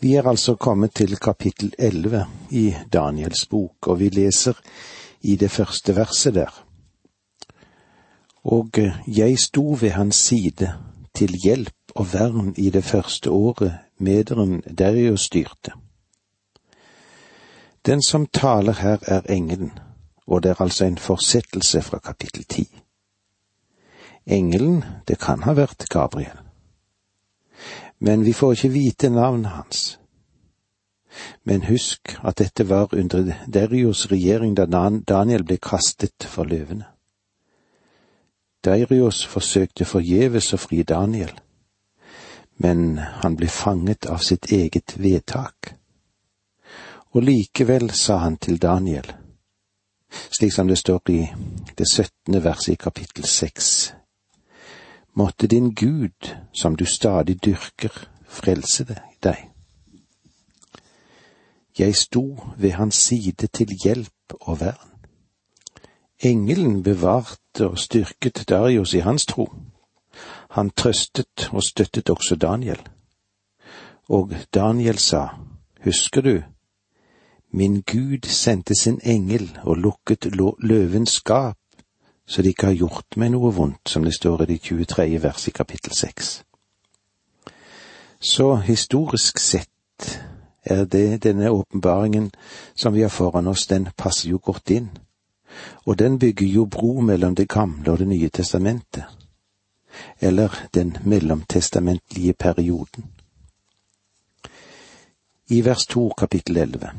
Vi er altså kommet til kapittel elleve i Daniels bok, og vi leser i det første verset der. Og jeg sto ved hans side til hjelp og vern i det første året mederen Darius styrte. Den som taler her er engelen, og det er altså en fortsettelse fra kapittel ti. Engelen, det kan ha vært Gabriel men vi får ikke vite navnet hans. Men husk at dette var under Derios regjering da Daniel ble kastet for løvene. Derios forsøkte forgjeves å fri Daniel, men han ble fanget av sitt eget vedtak. Og likevel sa han til Daniel, slik som det står i det syttende verset i kapittel seks Måtte din Gud, som du stadig dyrker, frelse deg. Jeg sto ved hans side til hjelp og vern. Engelen bevarte og styrket Darius i hans tro. Han trøstet og støttet også Daniel. Og Daniel sa, husker du, min Gud sendte sin engel og lukket løvens skap så de ikke har gjort meg noe vondt, som det står i det 23. vers i kapittel 6. Så historisk sett er det denne åpenbaringen som vi har foran oss, den passer jo godt inn, og den bygger jo bro mellom Det gamle og Det nye testamentet, eller den mellomtestamentlige perioden. I vers to kapittel elleve.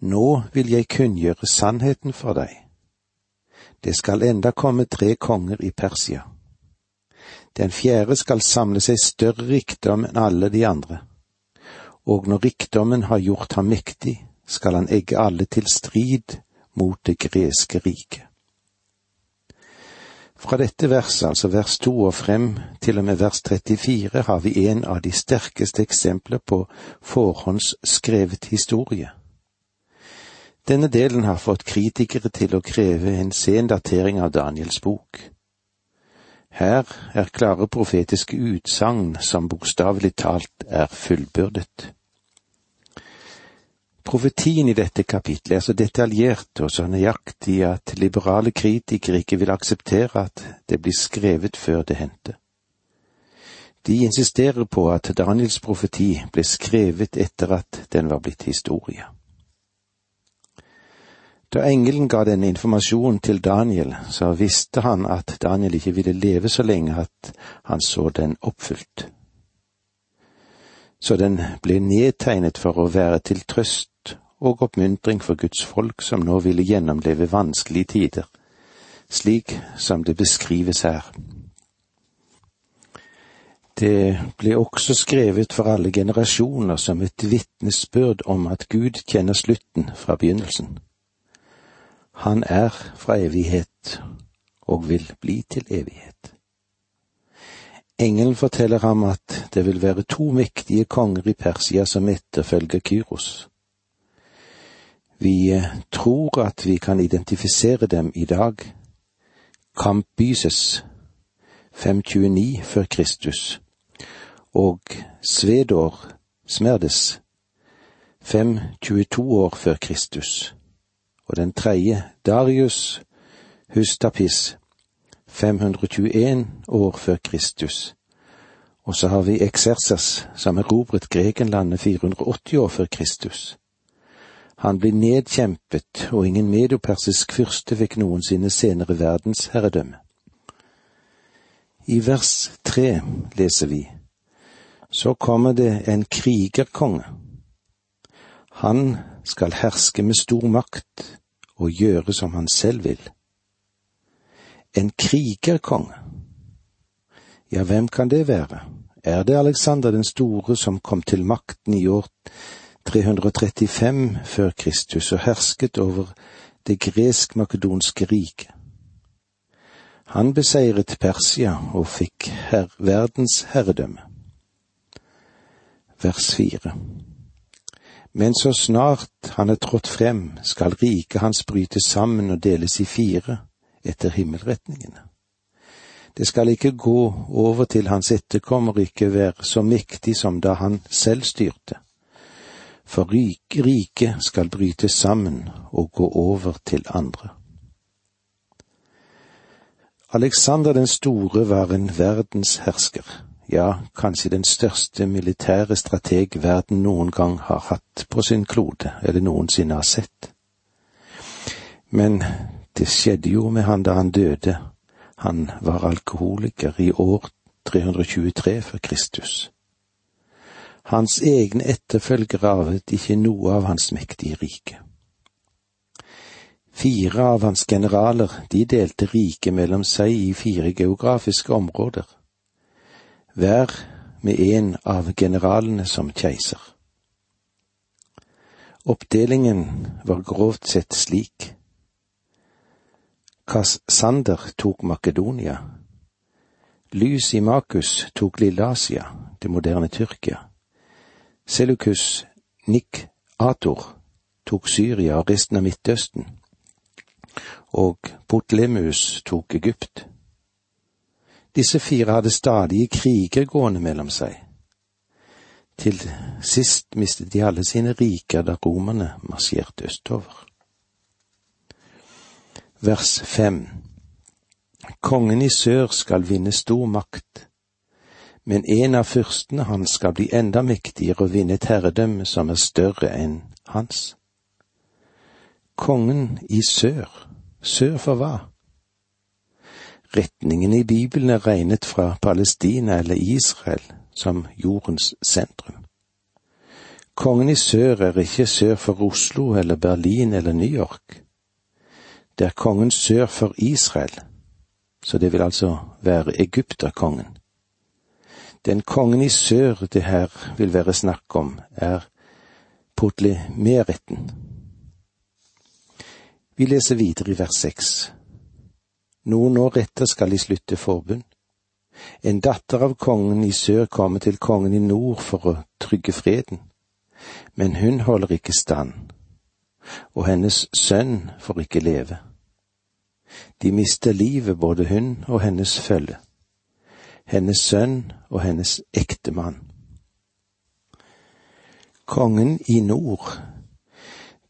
Nå vil jeg kunngjøre sannheten for deg det skal enda komme tre konger i Persia. Den fjerde skal samle seg større rikdom enn alle de andre, og når rikdommen har gjort ham mektig, skal han egge alle til strid mot det greske riket. Fra dette verset, altså vers to og frem til og med vers 34, har vi en av de sterkeste eksempler på forhåndsskrevet historie. Denne delen har fått kritikere til å kreve en sen datering av Daniels bok. Her er klare profetiske utsagn som bokstavelig talt er fullbyrdet. Profetien i dette kapitlet er så detaljert og så nøyaktig at liberale kritikere ikke vil akseptere at det blir skrevet før det hendte. De insisterer på at Daniels profeti ble skrevet etter at den var blitt historie. Da engelen ga denne informasjonen til Daniel, så visste han at Daniel ikke ville leve så lenge at han så den oppfylt. Så den ble nedtegnet for å være til trøst og oppmuntring for Guds folk som nå ville gjennomleve vanskelige tider, slik som det beskrives her. Det ble også skrevet for alle generasjoner som et vitnesbyrd om at Gud kjenner slutten fra begynnelsen. Han er fra evighet og vil bli til evighet. Engelen forteller ham at det vil være to mektige konger i Persia som etterfølger Kyros. Vi tror at vi kan identifisere dem i dag. Kampbyses 529 før Kristus og Svedår Smerdes 522 år før Kristus og den tredje Darius Hustapis 521 år før Kristus. Og så har vi Eksersas, som erobret Grekenlandet 480 år før Kristus. Han ble nedkjempet, og ingen medopersisk fyrste fikk noensinne senere verdensherredømme. I vers tre leser vi, så kommer det en krigerkonge. Han skal herske med stor makt, og gjøre som han selv vil. En krigerkonge. Ja, hvem kan det være? Er det Alexander den store som kom til makten i år 335 før Kristus og hersket over det gresk-makedonske riket? Han beseiret Persia og fikk her verdens herredømme. Vers fire. Men så snart han er trådt frem, skal riket hans brytes sammen og deles i fire etter himmelretningene. Det skal ikke gå over til hans etterkommer ikke være så mektig som da han selv styrte. For riket skal brytes sammen og gå over til andre. Alexander den store var en verdenshersker, ja, kanskje den største militære strateg verden noen gang har hatt på sin klode, eller noensinne har sett. Men det skjedde jo med han da han døde, han var alkoholiker i år 323 før Kristus. Hans egne etterfølgere arvet ikke noe av hans mektige rike. Fire av hans generaler, de delte riket mellom seg i fire geografiske områder, hver med en av generalene som keiser. Oppdelingen var grovt sett slik. Kassander tok Makedonia. Lysimakus tok Lille-Asia, det moderne Tyrkia. Seleukus Nik-Ator tok Syria og resten av Midtøsten. Og Potlemus tok Egypt. Disse fire hadde stadige kriger gående mellom seg. Til sist mistet de alle sine riker da romerne marsjerte østover vers fem. Kongen i sør skal vinne stor makt, men en av fyrstene hans skal bli enda mektigere og vinne et herredømme som er større enn hans. Kongen i sør, sør for hva? Retningen i Bibelen er regnet fra Palestina eller Israel som jordens sentrum. Kongen i sør er ikke sør for Oslo eller Berlin eller New York. Det er kongen sør for Israel, så det vil altså være egypterkongen. Den kongen i sør det her vil være snakk om, er Potlimeretten. Vi leser videre i vers seks. Noen år etter skal de slutte forbund. En datter av kongen i sør kommer til kongen i nord for å trygge freden, men hun holder ikke stand, og hennes sønn får ikke leve. De mister livet, både hun og hennes følge, hennes sønn og hennes ektemann. Kongen i nord,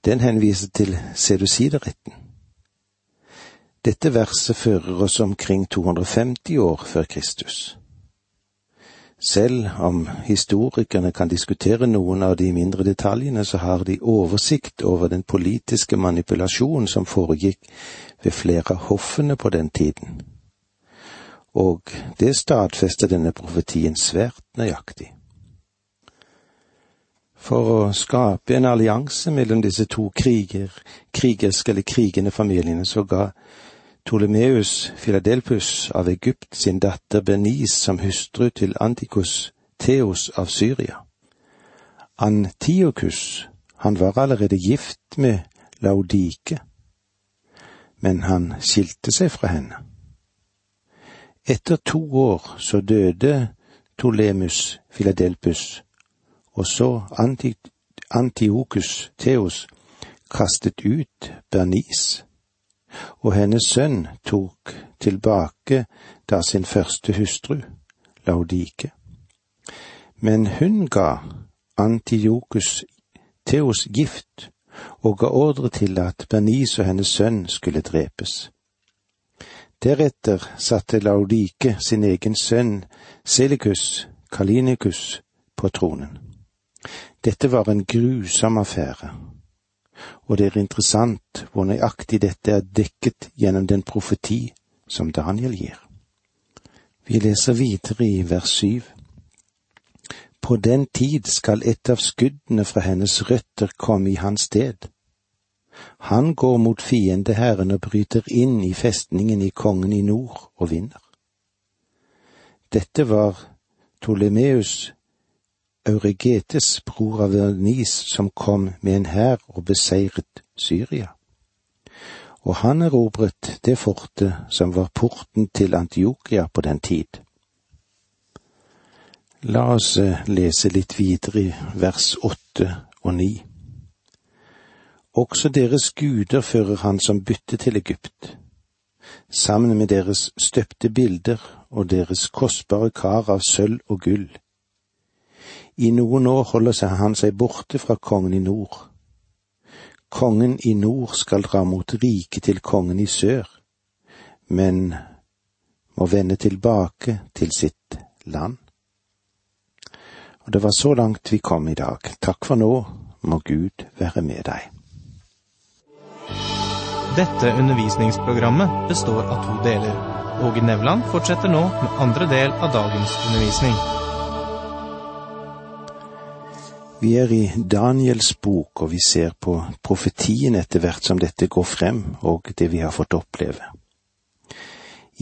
den henviser til sedusiderretten. Dette verset fører oss omkring 250 år før Kristus. Selv om historikerne kan diskutere noen av de mindre detaljene, så har de oversikt over den politiske manipulasjonen som foregikk ved flere av hoffene på den tiden. Og det stadfester denne profetien svært nøyaktig. For å skape en allianse mellom disse to kriger, krigerske eller krigende familiene, så ga Ptolemeus Filadelpus av Egypt sin datter Benis som hustru til Antikus Theos av Syria. Antiokus, han var allerede gift med Laudike, men han skilte seg fra henne. Etter to år så døde Ptolemus Filadelpus, og så Antiokus Theos kastet ut Bernice og hennes sønn tok tilbake da sin første hustru, Laudike. Men hun ga Antiokus Theos gift og ga ordre til at Bernice og hennes sønn skulle drepes. Deretter satte Laudike sin egen sønn Selikus Kalinikus på tronen. Dette var en grusom affære og det er interessant hvor nøyaktig dette er dekket gjennom den profeti som Daniel gir. Vi leser videre i vers syv. På den tid skal et av skuddene fra hennes røtter komme i hans sted. Han går mot fiendeherren og bryter inn i festningen i kongen i nord og vinner. Dette var Ptolemeus Euregetes, bror av Vernis, som kom med en hær og beseiret Syria. Og han erobret det fortet som var porten til Antiokia på den tid. La oss eh, lese litt videre i vers åtte og ni. Også deres guder fører han som bytte til Egypt, sammen med deres støpte bilder og deres kostbare kar av sølv og gull. I noen år holder han seg borte fra kongen i nord. Kongen i nord skal dra mot riket til kongen i sør, men må vende tilbake til sitt land. Og det var så langt vi kom i dag. Takk for nå, må Gud være med deg. Dette undervisningsprogrammet består av to deler. Åge Nevland fortsetter nå med andre del av dagens undervisning. Vi er i Daniels bok, og vi ser på profetien etter hvert som dette går frem, og det vi har fått oppleve.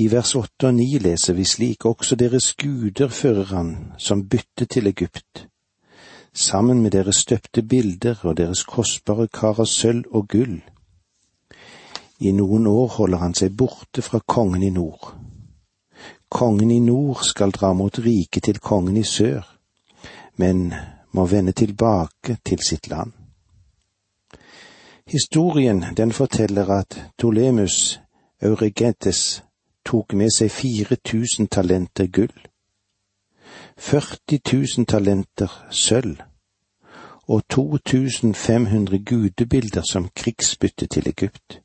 I vers åtte og ni leser vi slik, også deres guder fører han som bytte til Egypt, sammen med deres støpte bilder og deres kostbare kar av sølv og gull. I noen år holder han seg borte fra kongen i nord. Kongen i nord skal dra mot riket til kongen i sør, men må vende tilbake til sitt land. Historien den forteller at Tolemus Euregetes tok med seg 4000 talenter gull, 40 000 talenter sølv og 2500 gudebilder som krigsbytte til Egypt.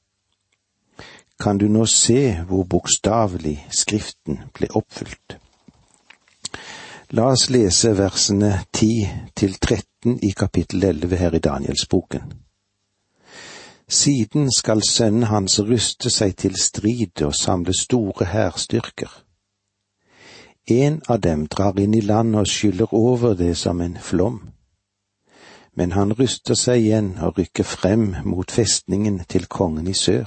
Kan du nå se hvor bokstavelig Skriften ble oppfylt? La oss lese versene 10 til 13 i kapittel 11 her i Danielsboken. Siden skal sønnen hans ruste seg til strid og samle store hærstyrker. En av dem drar inn i landet og skyller over det som en flom. Men han ruster seg igjen og rykker frem mot festningen til kongen i sør.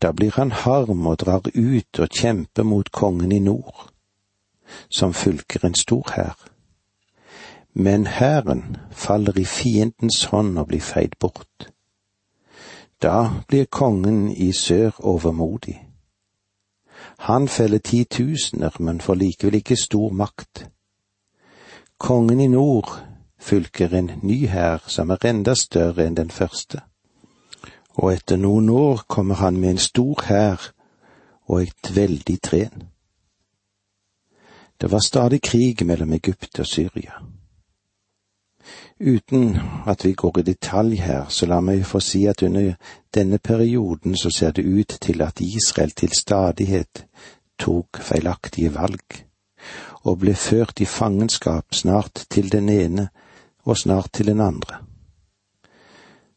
Da blir han harm og drar ut og kjemper mot kongen i nord som fylker en stor hær. Men hæren faller i fiendens hånd og blir feid bort. Da blir kongen i sør overmodig. Han feller titusener, men får likevel ikke stor makt. Kongen i nord fylker en ny hær som er enda større enn den første. Og etter noen år kommer han med en stor hær og et veldig tren. Det var stadig krig mellom Egypt og Syria. Uten at vi går i detalj her, så la meg få si at under denne perioden så ser det ut til at Israel til stadighet tok feilaktige valg, og ble ført i fangenskap snart til den ene og snart til den andre.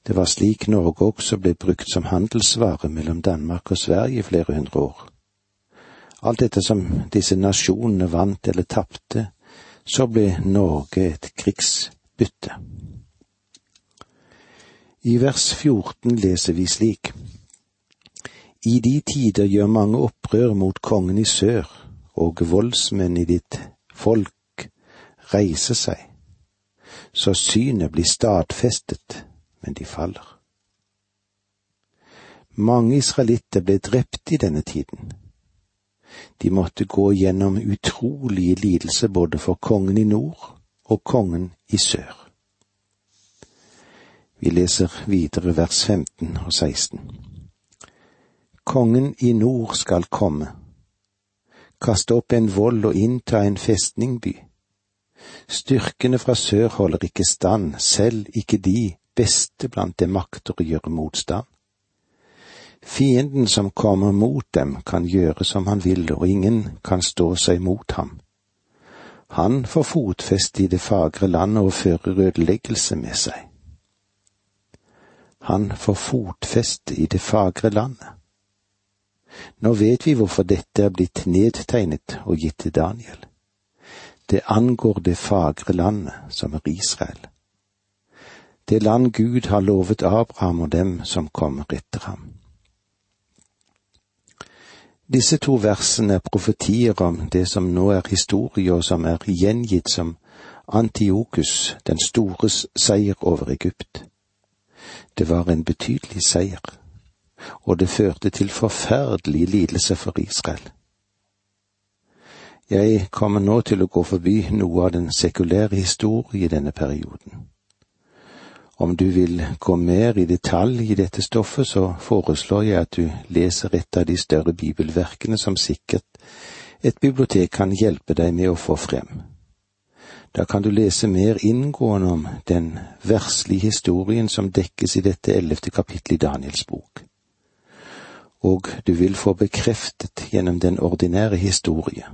Det var slik Norge også ble brukt som handelsvare mellom Danmark og Sverige i flere hundre år. Alt etter som disse nasjonene vant eller tapte, så ble Norge et krigsbytte. I vers 14 leser vi slik. I de tider gjør mange opprør mot kongen i sør, og voldsmenn i ditt folk reiser seg, så synet blir stadfestet, men de faller. Mange israelitter ble drept i denne tiden de måtte gå gjennom utrolige lidelser både for kongen i nord og kongen i sør. Vi leser videre vers 15 og 16. Kongen i nord skal komme, kaste opp en vold og innta en festningby. Styrkene fra sør holder ikke stand, selv ikke de beste blant det makter å gjøre motstand. Fienden som kommer mot dem, kan gjøre som han vil, og ingen kan stå seg mot ham. Han får fotfeste i det fagre landet og fører ødeleggelse med seg. Han får fotfeste i det fagre landet. Nå vet vi hvorfor dette er blitt nedtegnet og gitt til Daniel. Det angår det fagre landet, som er Israel. Det land Gud har lovet Abraham og dem som kommer etter ham. Disse to versene er profetier om det som nå er historie, og som er gjengitt som Antiokus den stores seier over Egypt. Det var en betydelig seier, og det førte til forferdelig lidelse for Israel. Jeg kommer nå til å gå forbi noe av den sekulære historie i denne perioden. Om du vil gå mer i detalj i dette stoffet, så foreslår jeg at du leser et av de større bibelverkene som sikkert Et bibliotek kan hjelpe deg med å få frem. Da kan du lese mer inngående om den verslige historien som dekkes i dette ellevte kapittel i Daniels bok. Og du vil få bekreftet gjennom den ordinære historie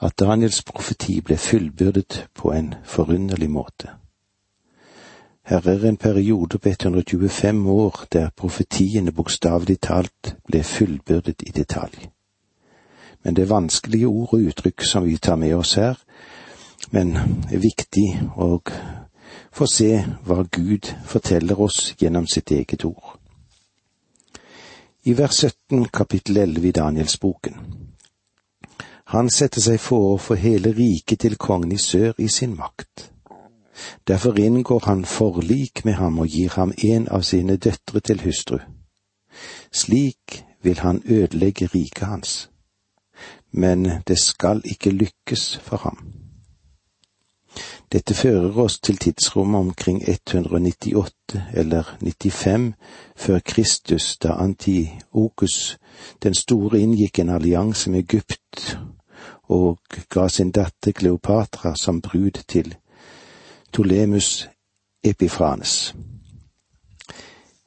at Daniels profeti ble fullbyrdet på en forunderlig måte. Her er en periode på 125 år der profetiene bokstavelig talt ble fullbyrdet i detalj. Men det er vanskelige ord og uttrykk som vi tar med oss her, men er viktig å få se hva Gud forteller oss gjennom sitt eget ord. I vers 17 kapittel 11 i Danielsboken. Han setter seg for å få hele riket til kongen i sør i sin makt. Derfor inngår han forlik med ham og gir ham en av sine døtre til hustru. Slik vil han ødelegge riket hans. Men det skal ikke lykkes for ham. Dette fører oss til tidsrommet omkring 198 eller 95 før Kristus, da Antiokus den store inngikk en allianse med Egypt og ga sin datter Kleopatra som brud til Tolemus Epifanes.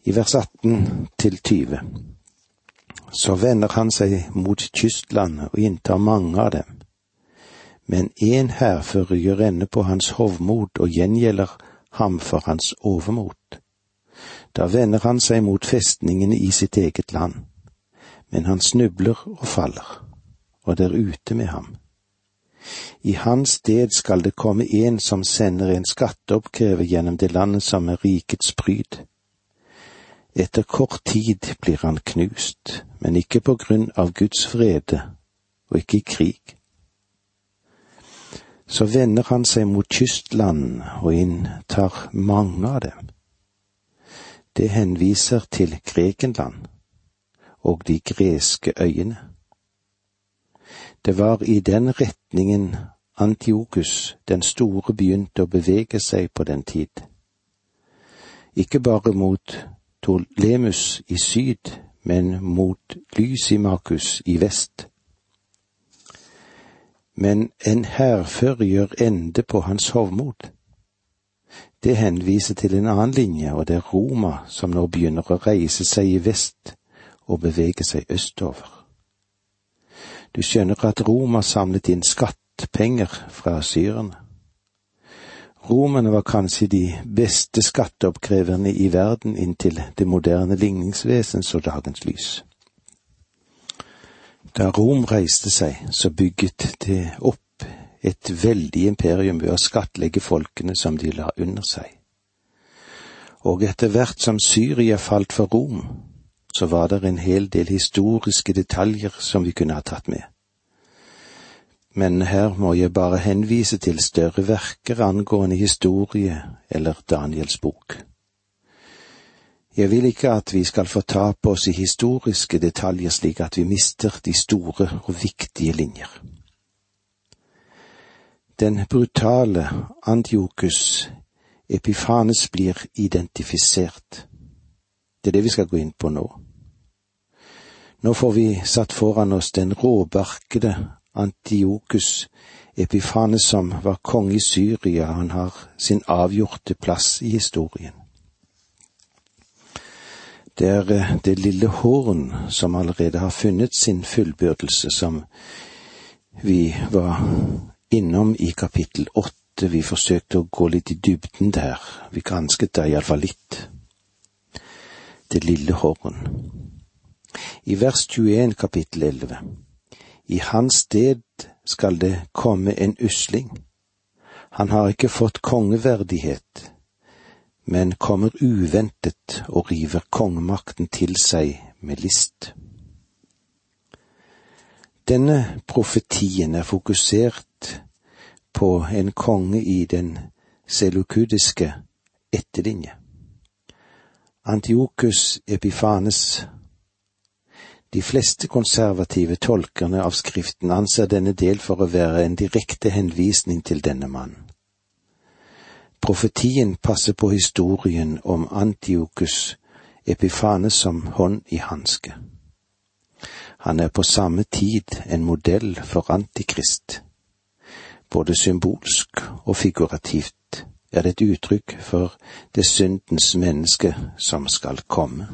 I vers 18 til 20 Så vender han seg mot kystlandet og inntar mange av dem men én hærfører gjør ende på hans hovmod og gjengjelder ham for hans overmot. Da vender han seg mot festningene i sitt eget land, men han snubler og faller, og det er ute med ham. I hans sted skal det komme en som sender en skatteoppkreve gjennom det landet som er rikets pryd. Etter kort tid blir han knust, men ikke på grunn av Guds frede og ikke i krig så vender han seg mot kystland og inntar mange av dem. Det henviser til Grekenland og de greske øyene. Det var i den retningen Antiokus den store begynte å bevege seg på den tid. Ikke bare mot Tolemus i syd, men mot Lysimakus i vest men en hærfører gjør ende på hans hovmod. Det henviser til en annen linje, og det er Roma som nå begynner å reise seg i vest og bevege seg østover. Du skjønner at Roma samlet inn skattpenger fra syrerne. Romerne var kanskje de beste skatteoppkreverne i verden inntil det moderne ligningsvesen så dagens lys. Da Rom reiste seg, så bygget det opp et veldig imperium ved å skattlegge folkene som de la under seg. Og etter hvert som Syria falt for Rom, så var det en hel del historiske detaljer som vi kunne ha tatt med. Men her må jeg bare henvise til større verker angående historie eller Daniels bok. Jeg vil ikke at vi skal fortape oss i historiske detaljer slik at vi mister de store og viktige linjer. Den brutale Antiokus Epifanes blir identifisert. Det er det vi skal gå inn på nå. Nå får vi satt foran oss den råbarkede Antiokus Epifanes som var konge i Syria, han har sin avgjorte plass i historien. Det er eh, det lille horn som allerede har funnet sin fullbyrdelse, som vi var innom i kapittel åtte. Vi forsøkte å gå litt i dybden der. Vi gransket det iallfall litt. Det lille horn. I vers 21 kapittel 11. I hans sted skal det komme en usling. Han har ikke fått kongeverdighet, men kommer uventet og river kongemakten til seg med list. Denne profetien er fokusert på en konge i den selukudiske etterlinje. Antiokus Epifanes De fleste konservative tolkerne av Skriften anser denne del for å være en direkte henvisning til denne mannen. Profetien passer på historien om Antiokus Epifanes som hånd i hanske. Han er på samme tid en modell for Antikrist. Både symbolsk og figurativt er det et uttrykk for det syndens menneske som skal komme.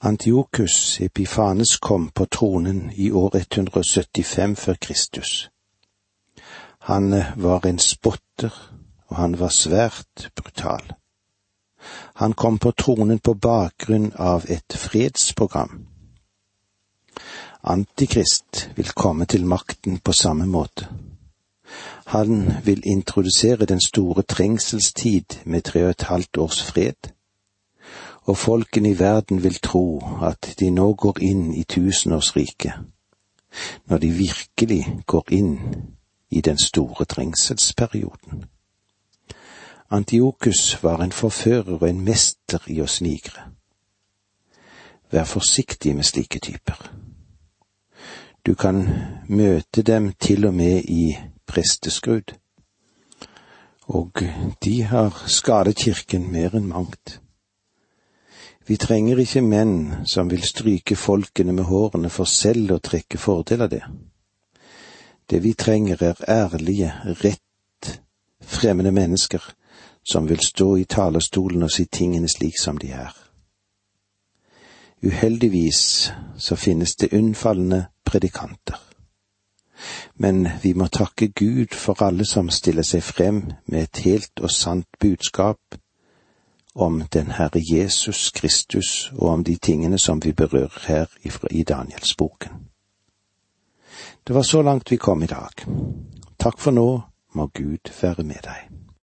Antiokus Epifanes kom på tronen i år 175 før Kristus. Han var en spotter, og han var svært brutal. Han kom på tronen på bakgrunn av et fredsprogram. Antikrist vil komme til makten på samme måte. Han vil introdusere den store trengselstid med tre og et halvt års fred, og folkene i verden vil tro at de nå går inn i tusenårsriket, når de virkelig går inn i den store trengselsperioden. Antiokus var en forfører og en mester i å snigre. Vær forsiktig med slike typer. Du kan møte dem til og med i presteskrud. Og de har skadet kirken mer enn mangt. Vi trenger ikke menn som vil stryke folkene med hårene for selv å trekke fordel av det. Det vi trenger er ærlige, rett, fremmede mennesker som vil stå i talerstolen og si tingene slik som de er. Uheldigvis så finnes det unnfallende predikanter men vi må takke Gud for alle som stiller seg frem med et helt og sant budskap om den Herre Jesus Kristus og om de tingene som vi berører her i Danielsboken. Det var så langt vi kom i dag. Takk for nå, må Gud være med deg.